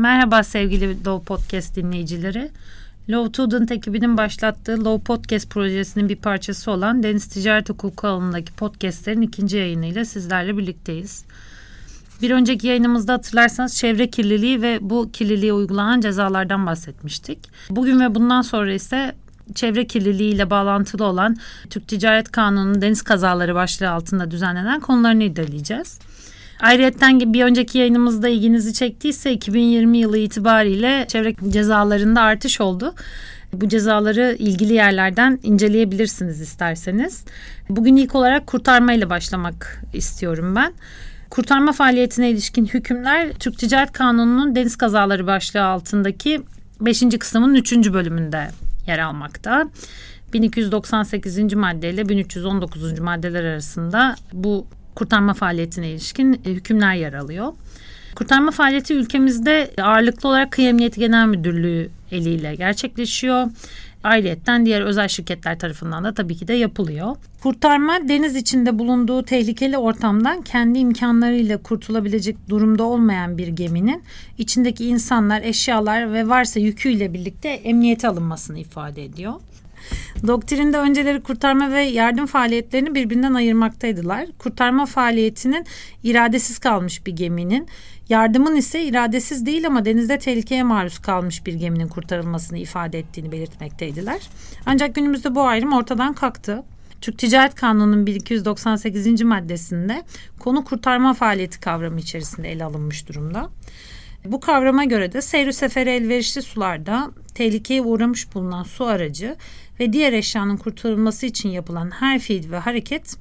Merhaba sevgili Low Podcast dinleyicileri. Low Student ekibinin başlattığı Low Podcast projesinin bir parçası olan Deniz Ticaret Hukuku alanındaki podcastlerin ikinci yayınıyla sizlerle birlikteyiz. Bir önceki yayınımızda hatırlarsanız çevre kirliliği ve bu kirliliğe uygulanan cezalardan bahsetmiştik. Bugün ve bundan sonra ise çevre kirliliği ile bağlantılı olan Türk Ticaret Kanunu'nun deniz kazaları başlığı altında düzenlenen konularını irdeleyeceğiz. Ayrıyeten bir önceki yayınımızda ilginizi çektiyse 2020 yılı itibariyle çevre cezalarında artış oldu. Bu cezaları ilgili yerlerden inceleyebilirsiniz isterseniz. Bugün ilk olarak kurtarma ile başlamak istiyorum ben. Kurtarma faaliyetine ilişkin hükümler Türk Ticaret Kanunu'nun deniz kazaları başlığı altındaki 5. kısmının 3. bölümünde yer almakta. 1298. madde ile 1319. maddeler arasında bu kurtarma faaliyetine ilişkin e, hükümler yer alıyor. Kurtarma faaliyeti ülkemizde ağırlıklı olarak Kıyı Emniyeti Genel Müdürlüğü eliyle gerçekleşiyor. Ayrıyetten diğer özel şirketler tarafından da tabii ki de yapılıyor. Kurtarma deniz içinde bulunduğu tehlikeli ortamdan kendi imkanlarıyla kurtulabilecek durumda olmayan bir geminin içindeki insanlar, eşyalar ve varsa yüküyle birlikte emniyete alınmasını ifade ediyor. Doktrinde önceleri kurtarma ve yardım faaliyetlerini birbirinden ayırmaktaydılar. Kurtarma faaliyetinin iradesiz kalmış bir geminin, yardımın ise iradesiz değil ama denizde tehlikeye maruz kalmış bir geminin kurtarılmasını ifade ettiğini belirtmekteydiler. Ancak günümüzde bu ayrım ortadan kalktı. Türk Ticaret Kanunu'nun 1298. maddesinde konu kurtarma faaliyeti kavramı içerisinde ele alınmış durumda. Bu kavrama göre de seyri sefere elverişli sularda tehlikeye uğramış bulunan su aracı ve diğer eşyanın kurtarılması için yapılan her fiil ve hareket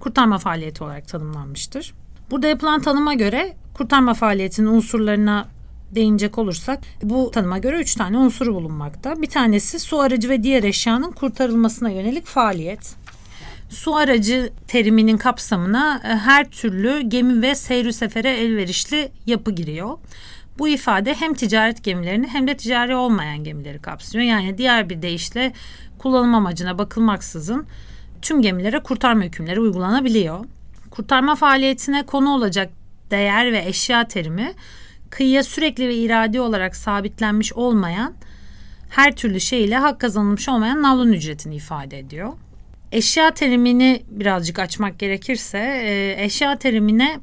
kurtarma faaliyeti olarak tanımlanmıştır. Burada yapılan tanıma göre kurtarma faaliyetinin unsurlarına değinecek olursak bu tanıma göre üç tane unsuru bulunmakta. Bir tanesi su aracı ve diğer eşyanın kurtarılmasına yönelik faaliyet. Su aracı teriminin kapsamına e, her türlü gemi ve seyri sefere elverişli yapı giriyor. Bu ifade hem ticaret gemilerini hem de ticari olmayan gemileri kapsıyor. Yani diğer bir deyişle kullanım amacına bakılmaksızın tüm gemilere kurtarma hükümleri uygulanabiliyor. Kurtarma faaliyetine konu olacak değer ve eşya terimi kıyıya sürekli ve iradi olarak sabitlenmiş olmayan her türlü şey ile hak kazanılmış olmayan navlun ücretini ifade ediyor. Eşya terimini birazcık açmak gerekirse e, eşya terimine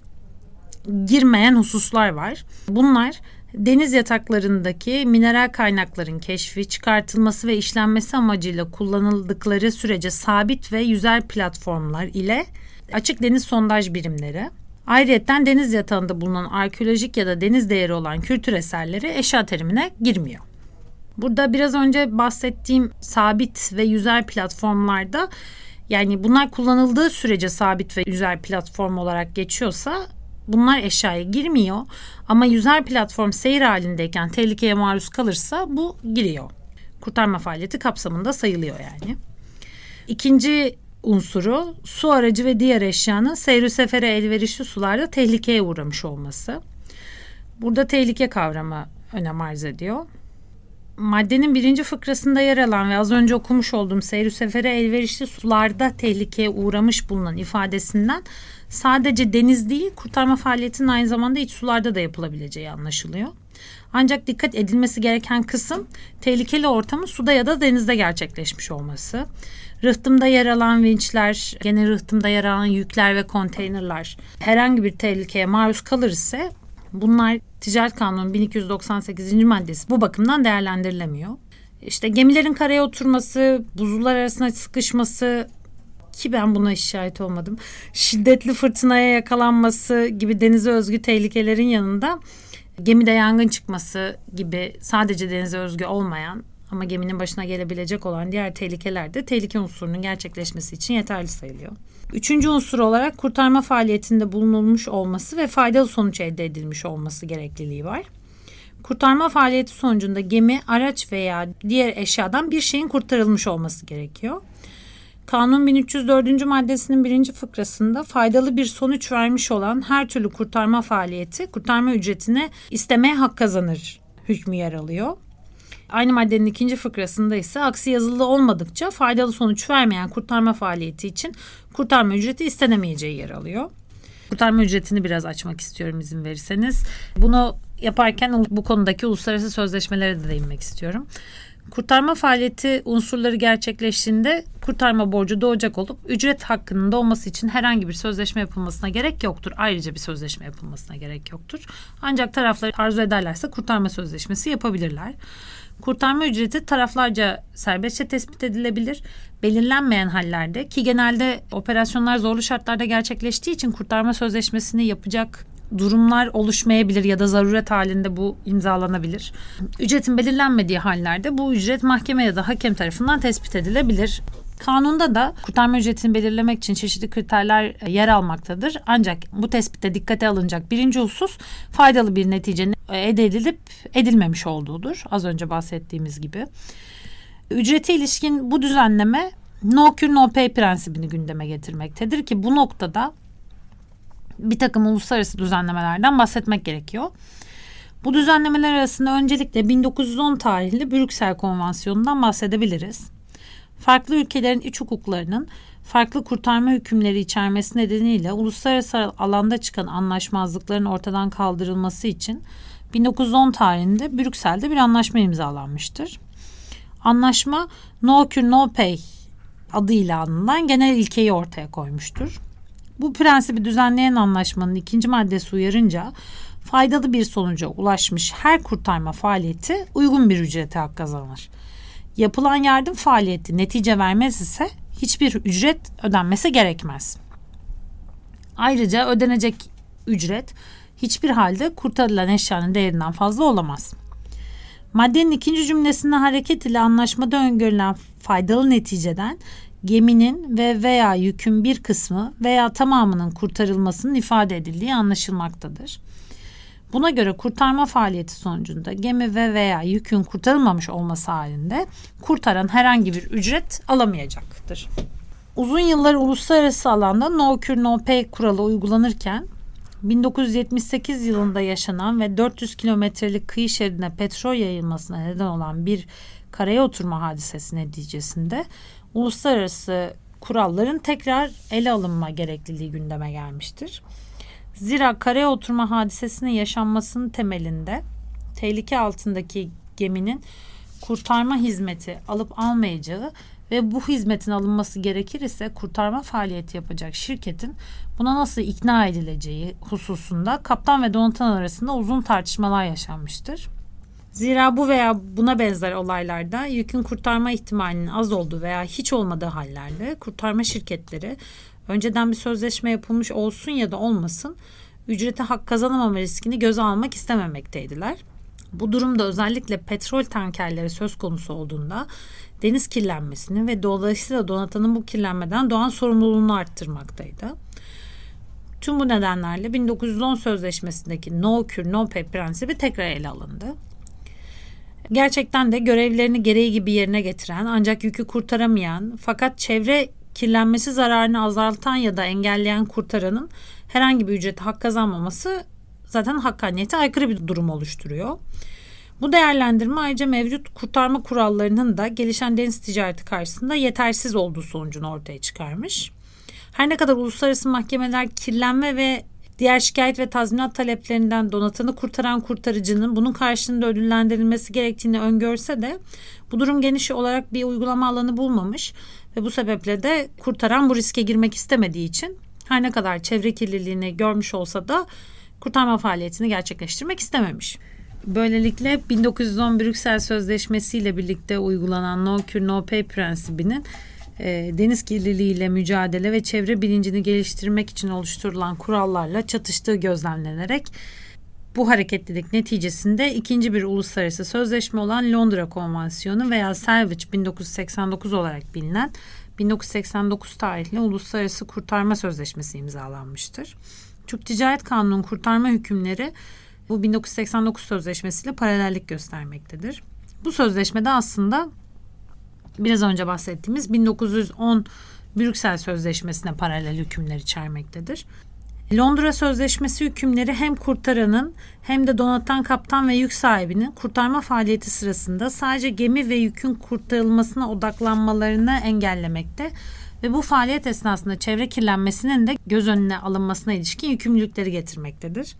girmeyen hususlar var. Bunlar deniz yataklarındaki mineral kaynakların keşfi, çıkartılması ve işlenmesi amacıyla kullanıldıkları sürece sabit ve yüzer platformlar ile açık deniz sondaj birimleri, ayrıyetten deniz yatağında bulunan arkeolojik ya da deniz değeri olan kültür eserleri eşya terimine girmiyor. Burada biraz önce bahsettiğim sabit ve yüzer platformlarda yani bunlar kullanıldığı sürece sabit ve yüzer platform olarak geçiyorsa bunlar eşyaya girmiyor. Ama yüzer platform seyir halindeyken tehlikeye maruz kalırsa bu giriyor. Kurtarma faaliyeti kapsamında sayılıyor yani. İkinci unsuru su aracı ve diğer eşyanın seyri sefere elverişli sularda tehlikeye uğramış olması. Burada tehlike kavramı önem arz ediyor. Maddenin birinci fıkrasında yer alan ve az önce okumuş olduğum seyri sefere elverişli sularda tehlikeye uğramış bulunan ifadesinden sadece deniz değil kurtarma faaliyetinin aynı zamanda iç sularda da yapılabileceği anlaşılıyor. Ancak dikkat edilmesi gereken kısım tehlikeli ortamın suda ya da denizde gerçekleşmiş olması. Rıhtımda yer alan vinçler, gene rıhtımda yer alan yükler ve konteynerler herhangi bir tehlikeye maruz kalır ise bunlar Ticaret Kanunu 1298. maddesi bu bakımdan değerlendirilemiyor. İşte gemilerin karaya oturması, buzullar arasına sıkışması ki ben buna şahit olmadım. Şiddetli fırtınaya yakalanması gibi denize özgü tehlikelerin yanında gemide yangın çıkması gibi sadece denize özgü olmayan ama geminin başına gelebilecek olan diğer tehlikeler de tehlike unsurunun gerçekleşmesi için yeterli sayılıyor. Üçüncü unsur olarak kurtarma faaliyetinde bulunulmuş olması ve faydalı sonuç elde edilmiş olması gerekliliği var. Kurtarma faaliyeti sonucunda gemi, araç veya diğer eşyadan bir şeyin kurtarılmış olması gerekiyor. Kanun 1304. maddesinin birinci fıkrasında faydalı bir sonuç vermiş olan her türlü kurtarma faaliyeti kurtarma ücretine istemeye hak kazanır hükmü yer alıyor. Aynı maddenin ikinci fıkrasında ise aksi yazılı olmadıkça faydalı sonuç vermeyen kurtarma faaliyeti için kurtarma ücreti istenemeyeceği yer alıyor. Kurtarma ücretini biraz açmak istiyorum izin verirseniz. Bunu yaparken bu konudaki uluslararası sözleşmelere de değinmek istiyorum. Kurtarma faaliyeti unsurları gerçekleştiğinde kurtarma borcu doğacak olup ücret hakkının doğması için herhangi bir sözleşme yapılmasına gerek yoktur. Ayrıca bir sözleşme yapılmasına gerek yoktur. Ancak taraflar arzu ederlerse kurtarma sözleşmesi yapabilirler. Kurtarma ücreti taraflarca serbestçe tespit edilebilir. Belirlenmeyen hallerde ki genelde operasyonlar zorlu şartlarda gerçekleştiği için kurtarma sözleşmesini yapacak durumlar oluşmayabilir ya da zaruret halinde bu imzalanabilir. Ücretin belirlenmediği hallerde bu ücret mahkeme ya da hakem tarafından tespit edilebilir. Kanunda da kurtarma ücretini belirlemek için çeşitli kriterler yer almaktadır. Ancak bu tespitte dikkate alınacak birinci husus faydalı bir neticenin elde edilip edilmemiş olduğudur. Az önce bahsettiğimiz gibi. Ücrete ilişkin bu düzenleme no cure no pay prensibini gündeme getirmektedir ki bu noktada bir takım uluslararası düzenlemelerden bahsetmek gerekiyor. Bu düzenlemeler arasında öncelikle 1910 tarihli Brüksel Konvansiyonu'ndan bahsedebiliriz. Farklı ülkelerin iç hukuklarının farklı kurtarma hükümleri içermesi nedeniyle uluslararası alanda çıkan anlaşmazlıkların ortadan kaldırılması için 1910 tarihinde Brüksel'de bir anlaşma imzalanmıştır. Anlaşma No Cure No Pay adıyla anılan genel ilkeyi ortaya koymuştur. Bu prensibi düzenleyen anlaşmanın ikinci maddesi uyarınca faydalı bir sonuca ulaşmış her kurtarma faaliyeti uygun bir ücrete hak kazanır. Yapılan yardım faaliyeti netice vermez ise hiçbir ücret ödenmesi gerekmez. Ayrıca ödenecek ücret hiçbir halde kurtarılan eşyanın değerinden fazla olamaz. Maddenin ikinci cümlesinde hareket ile anlaşmada öngörülen faydalı neticeden geminin ve veya yükün bir kısmı veya tamamının kurtarılmasının ifade edildiği anlaşılmaktadır. Buna göre kurtarma faaliyeti sonucunda gemi ve veya yükün kurtarılmamış olması halinde kurtaran herhangi bir ücret alamayacaktır. Uzun yıllar uluslararası alanda no cure no pay kuralı uygulanırken 1978 yılında yaşanan ve 400 kilometrelik kıyı şeridine petrol yayılmasına neden olan bir karaya oturma hadisesi neticesinde uluslararası kuralların tekrar ele alınma gerekliliği gündeme gelmiştir. Zira karaya oturma hadisesinin yaşanmasının temelinde tehlike altındaki geminin kurtarma hizmeti alıp almayacağı ve bu hizmetin alınması gerekir ise kurtarma faaliyeti yapacak şirketin buna nasıl ikna edileceği hususunda kaptan ve donatan arasında uzun tartışmalar yaşanmıştır. Zira bu veya buna benzer olaylarda yükün kurtarma ihtimalinin az olduğu veya hiç olmadığı hallerde kurtarma şirketleri önceden bir sözleşme yapılmış olsun ya da olmasın ücrete hak kazanamama riskini göze almak istememekteydiler. Bu durumda özellikle petrol tankerleri söz konusu olduğunda deniz kirlenmesini ve dolayısıyla donatanın bu kirlenmeden doğan sorumluluğunu arttırmaktaydı. Tüm bu nedenlerle 1910 sözleşmesindeki no cure no pay prensibi tekrar ele alındı. Gerçekten de görevlerini gereği gibi yerine getiren ancak yükü kurtaramayan fakat çevre kirlenmesi zararını azaltan ya da engelleyen kurtaranın herhangi bir ücrete hak kazanmaması zaten hakkaniyete aykırı bir durum oluşturuyor. Bu değerlendirme ayrıca mevcut kurtarma kurallarının da gelişen deniz ticareti karşısında yetersiz olduğu sonucunu ortaya çıkarmış. Her ne kadar uluslararası mahkemeler kirlenme ve diğer şikayet ve tazminat taleplerinden donatanı kurtaran kurtarıcının bunun karşılığında ödüllendirilmesi gerektiğini öngörse de bu durum geniş olarak bir uygulama alanı bulmamış ve bu sebeple de kurtaran bu riske girmek istemediği için her ne kadar çevre kirliliğini görmüş olsa da kurtarma faaliyetini gerçekleştirmek istememiş. Böylelikle 1910 Brüksel Sözleşmesi ile birlikte uygulanan no cure no pay prensibinin e, deniz kirliliğiyle mücadele ve çevre bilincini geliştirmek için oluşturulan kurallarla çatıştığı gözlemlenerek bu hareketlilik neticesinde ikinci bir uluslararası sözleşme olan Londra Konvansiyonu veya Salvage 1989 olarak bilinen 1989 tarihli Uluslararası Kurtarma Sözleşmesi imzalanmıştır. Türk Ticaret Kanunu'nun kurtarma hükümleri bu 1989 sözleşmesiyle paralellik göstermektedir. Bu sözleşmede aslında biraz önce bahsettiğimiz 1910 Brüksel Sözleşmesi'ne paralel hükümler içermektedir. Londra Sözleşmesi hükümleri hem kurtaranın hem de donatan kaptan ve yük sahibinin kurtarma faaliyeti sırasında sadece gemi ve yükün kurtarılmasına odaklanmalarını engellemekte ve bu faaliyet esnasında çevre kirlenmesinin de göz önüne alınmasına ilişkin yükümlülükleri getirmektedir.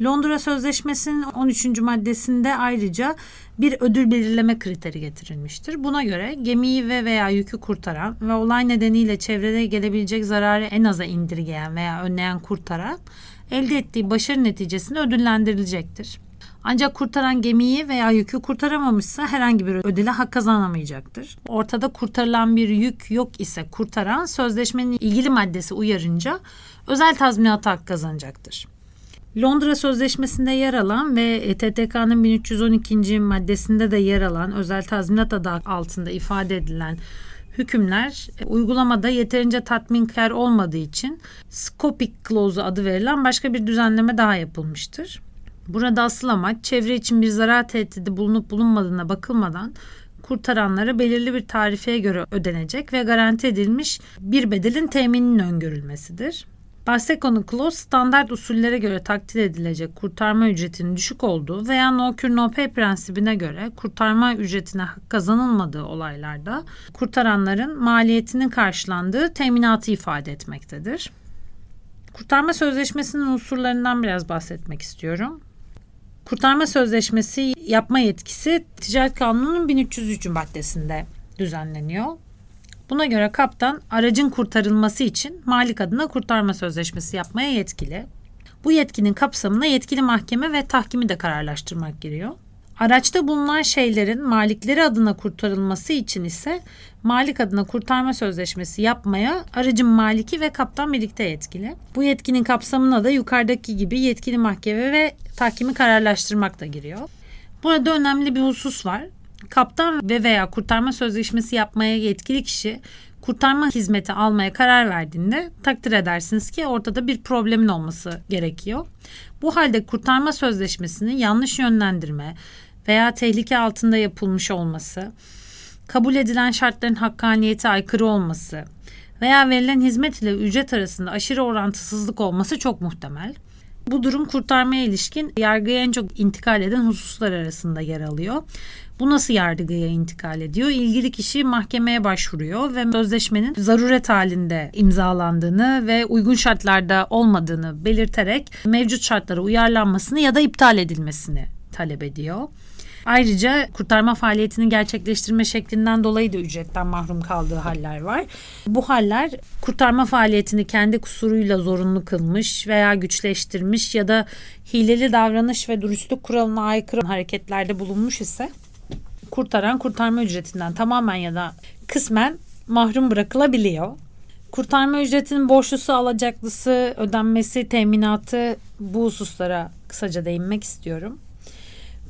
Londra Sözleşmesi'nin 13. maddesinde ayrıca bir ödül belirleme kriteri getirilmiştir. Buna göre gemiyi ve veya yükü kurtaran ve olay nedeniyle çevrede gelebilecek zararı en aza indirgeyen veya önleyen kurtaran elde ettiği başarı neticesinde ödüllendirilecektir. Ancak kurtaran gemiyi veya yükü kurtaramamışsa herhangi bir ödüle hak kazanamayacaktır. Ortada kurtarılan bir yük yok ise kurtaran sözleşmenin ilgili maddesi uyarınca özel tazminata hak kazanacaktır. Londra Sözleşmesi'nde yer alan ve TTK'nın 1312. maddesinde de yer alan özel tazminat adı altında ifade edilen hükümler uygulamada yeterince tatminkar olmadığı için Scopic Clause adı verilen başka bir düzenleme daha yapılmıştır. Burada asıl amaç çevre için bir zarar tehdidi bulunup bulunmadığına bakılmadan kurtaranlara belirli bir tarifeye göre ödenecek ve garanti edilmiş bir bedelin temininin öngörülmesidir. Bahse konu clause standart usullere göre takdir edilecek kurtarma ücretinin düşük olduğu veya no cure no pay prensibine göre kurtarma ücretine hak kazanılmadığı olaylarda kurtaranların maliyetinin karşılandığı teminatı ifade etmektedir. Kurtarma sözleşmesinin unsurlarından biraz bahsetmek istiyorum. Kurtarma sözleşmesi yapma yetkisi Ticaret Kanunu'nun 1303. maddesinde düzenleniyor. Buna göre kaptan aracın kurtarılması için malik adına kurtarma sözleşmesi yapmaya yetkili. Bu yetkinin kapsamına yetkili mahkeme ve tahkimi de kararlaştırmak giriyor. Araçta bulunan şeylerin malikleri adına kurtarılması için ise malik adına kurtarma sözleşmesi yapmaya aracın maliki ve kaptan birlikte yetkili. Bu yetkinin kapsamına da yukarıdaki gibi yetkili mahkeme ve tahkimi kararlaştırmak da giriyor. Burada önemli bir husus var. Kaptan ve veya kurtarma sözleşmesi yapmaya yetkili kişi kurtarma hizmeti almaya karar verdiğinde takdir edersiniz ki ortada bir problemin olması gerekiyor. Bu halde kurtarma sözleşmesini yanlış yönlendirme veya tehlike altında yapılmış olması, kabul edilen şartların hakkaniyete aykırı olması veya verilen hizmet ile ücret arasında aşırı orantısızlık olması çok muhtemel. Bu durum kurtarmaya ilişkin yargıya en çok intikal eden hususlar arasında yer alıyor. Bu nasıl yargıya intikal ediyor? İlgili kişi mahkemeye başvuruyor ve sözleşmenin zaruret halinde imzalandığını ve uygun şartlarda olmadığını belirterek mevcut şartlara uyarlanmasını ya da iptal edilmesini talep ediyor. Ayrıca kurtarma faaliyetini gerçekleştirme şeklinden dolayı da ücretten mahrum kaldığı haller var. Bu haller kurtarma faaliyetini kendi kusuruyla zorunlu kılmış veya güçleştirmiş ya da hileli davranış ve dürüstlük kuralına aykırı hareketlerde bulunmuş ise kurtaran kurtarma ücretinden tamamen ya da kısmen mahrum bırakılabiliyor. Kurtarma ücretinin borçlusu alacaklısı ödenmesi teminatı bu hususlara kısaca değinmek istiyorum.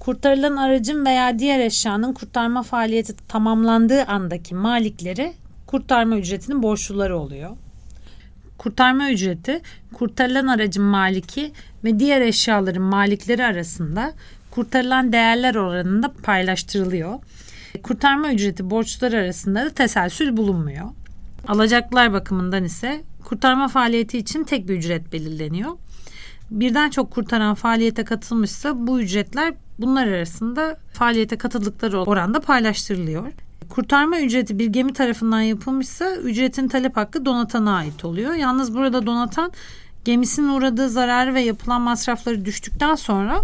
Kurtarılan aracın veya diğer eşyanın kurtarma faaliyeti tamamlandığı andaki malikleri kurtarma ücretinin borçluları oluyor. Kurtarma ücreti kurtarılan aracın maliki ve diğer eşyaların malikleri arasında kurtarılan değerler oranında paylaştırılıyor. Kurtarma ücreti borçlular arasında da teselsül bulunmuyor. Alacaklılar bakımından ise kurtarma faaliyeti için tek bir ücret belirleniyor. Birden çok kurtaran faaliyete katılmışsa bu ücretler bunlar arasında faaliyete katıldıkları oranda paylaştırılıyor. Kurtarma ücreti bir gemi tarafından yapılmışsa ücretin talep hakkı donatana ait oluyor. Yalnız burada donatan gemisinin uğradığı zararı ve yapılan masrafları düştükten sonra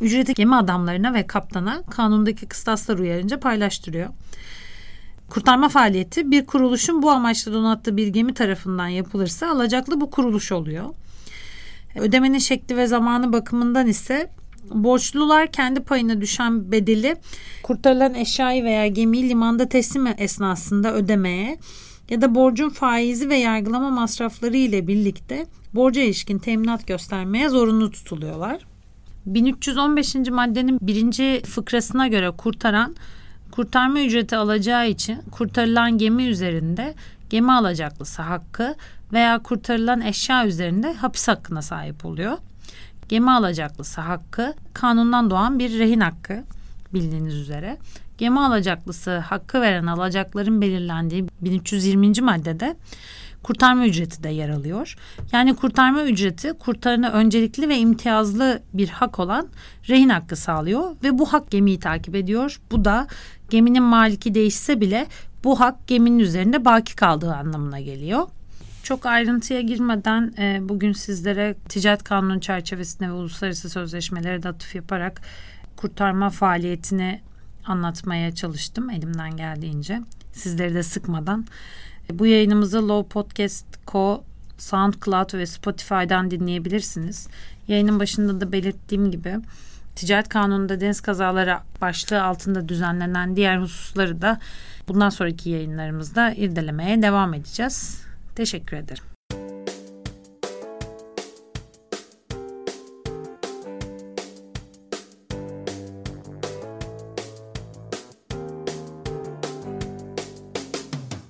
ücreti gemi adamlarına ve kaptana kanundaki kıstaslar uyarınca paylaştırıyor. Kurtarma faaliyeti bir kuruluşun bu amaçla donattığı bir gemi tarafından yapılırsa alacaklı bu kuruluş oluyor. Ödemenin şekli ve zamanı bakımından ise borçlular kendi payına düşen bedeli kurtarılan eşyayı veya gemiyi limanda teslim esnasında ödemeye ya da borcun faizi ve yargılama masrafları ile birlikte borca ilişkin teminat göstermeye zorunlu tutuluyorlar. 1315. maddenin birinci fıkrasına göre kurtaran kurtarma ücreti alacağı için kurtarılan gemi üzerinde gemi alacaklısı hakkı veya kurtarılan eşya üzerinde hapis hakkına sahip oluyor. Gemi alacaklısı hakkı kanundan doğan bir rehin hakkı bildiğiniz üzere. Gemi alacaklısı hakkı veren alacakların belirlendiği 1320. maddede kurtarma ücreti de yer alıyor. Yani kurtarma ücreti kurtarına öncelikli ve imtiyazlı bir hak olan rehin hakkı sağlıyor ve bu hak gemiyi takip ediyor. Bu da geminin maliki değişse bile bu hak geminin üzerinde baki kaldığı anlamına geliyor. Çok ayrıntıya girmeden e, bugün sizlere ticaret kanunu çerçevesinde ve uluslararası sözleşmelere de atıf yaparak kurtarma faaliyetini anlatmaya çalıştım elimden geldiğince. Sizleri de sıkmadan. Bu yayınımızı Low Podcast Co SoundCloud ve Spotify'dan dinleyebilirsiniz. Yayının başında da belirttiğim gibi ticaret kanununda deniz kazaları başlığı altında düzenlenen diğer hususları da bundan sonraki yayınlarımızda irdelemeye devam edeceğiz. Teşekkür ederim.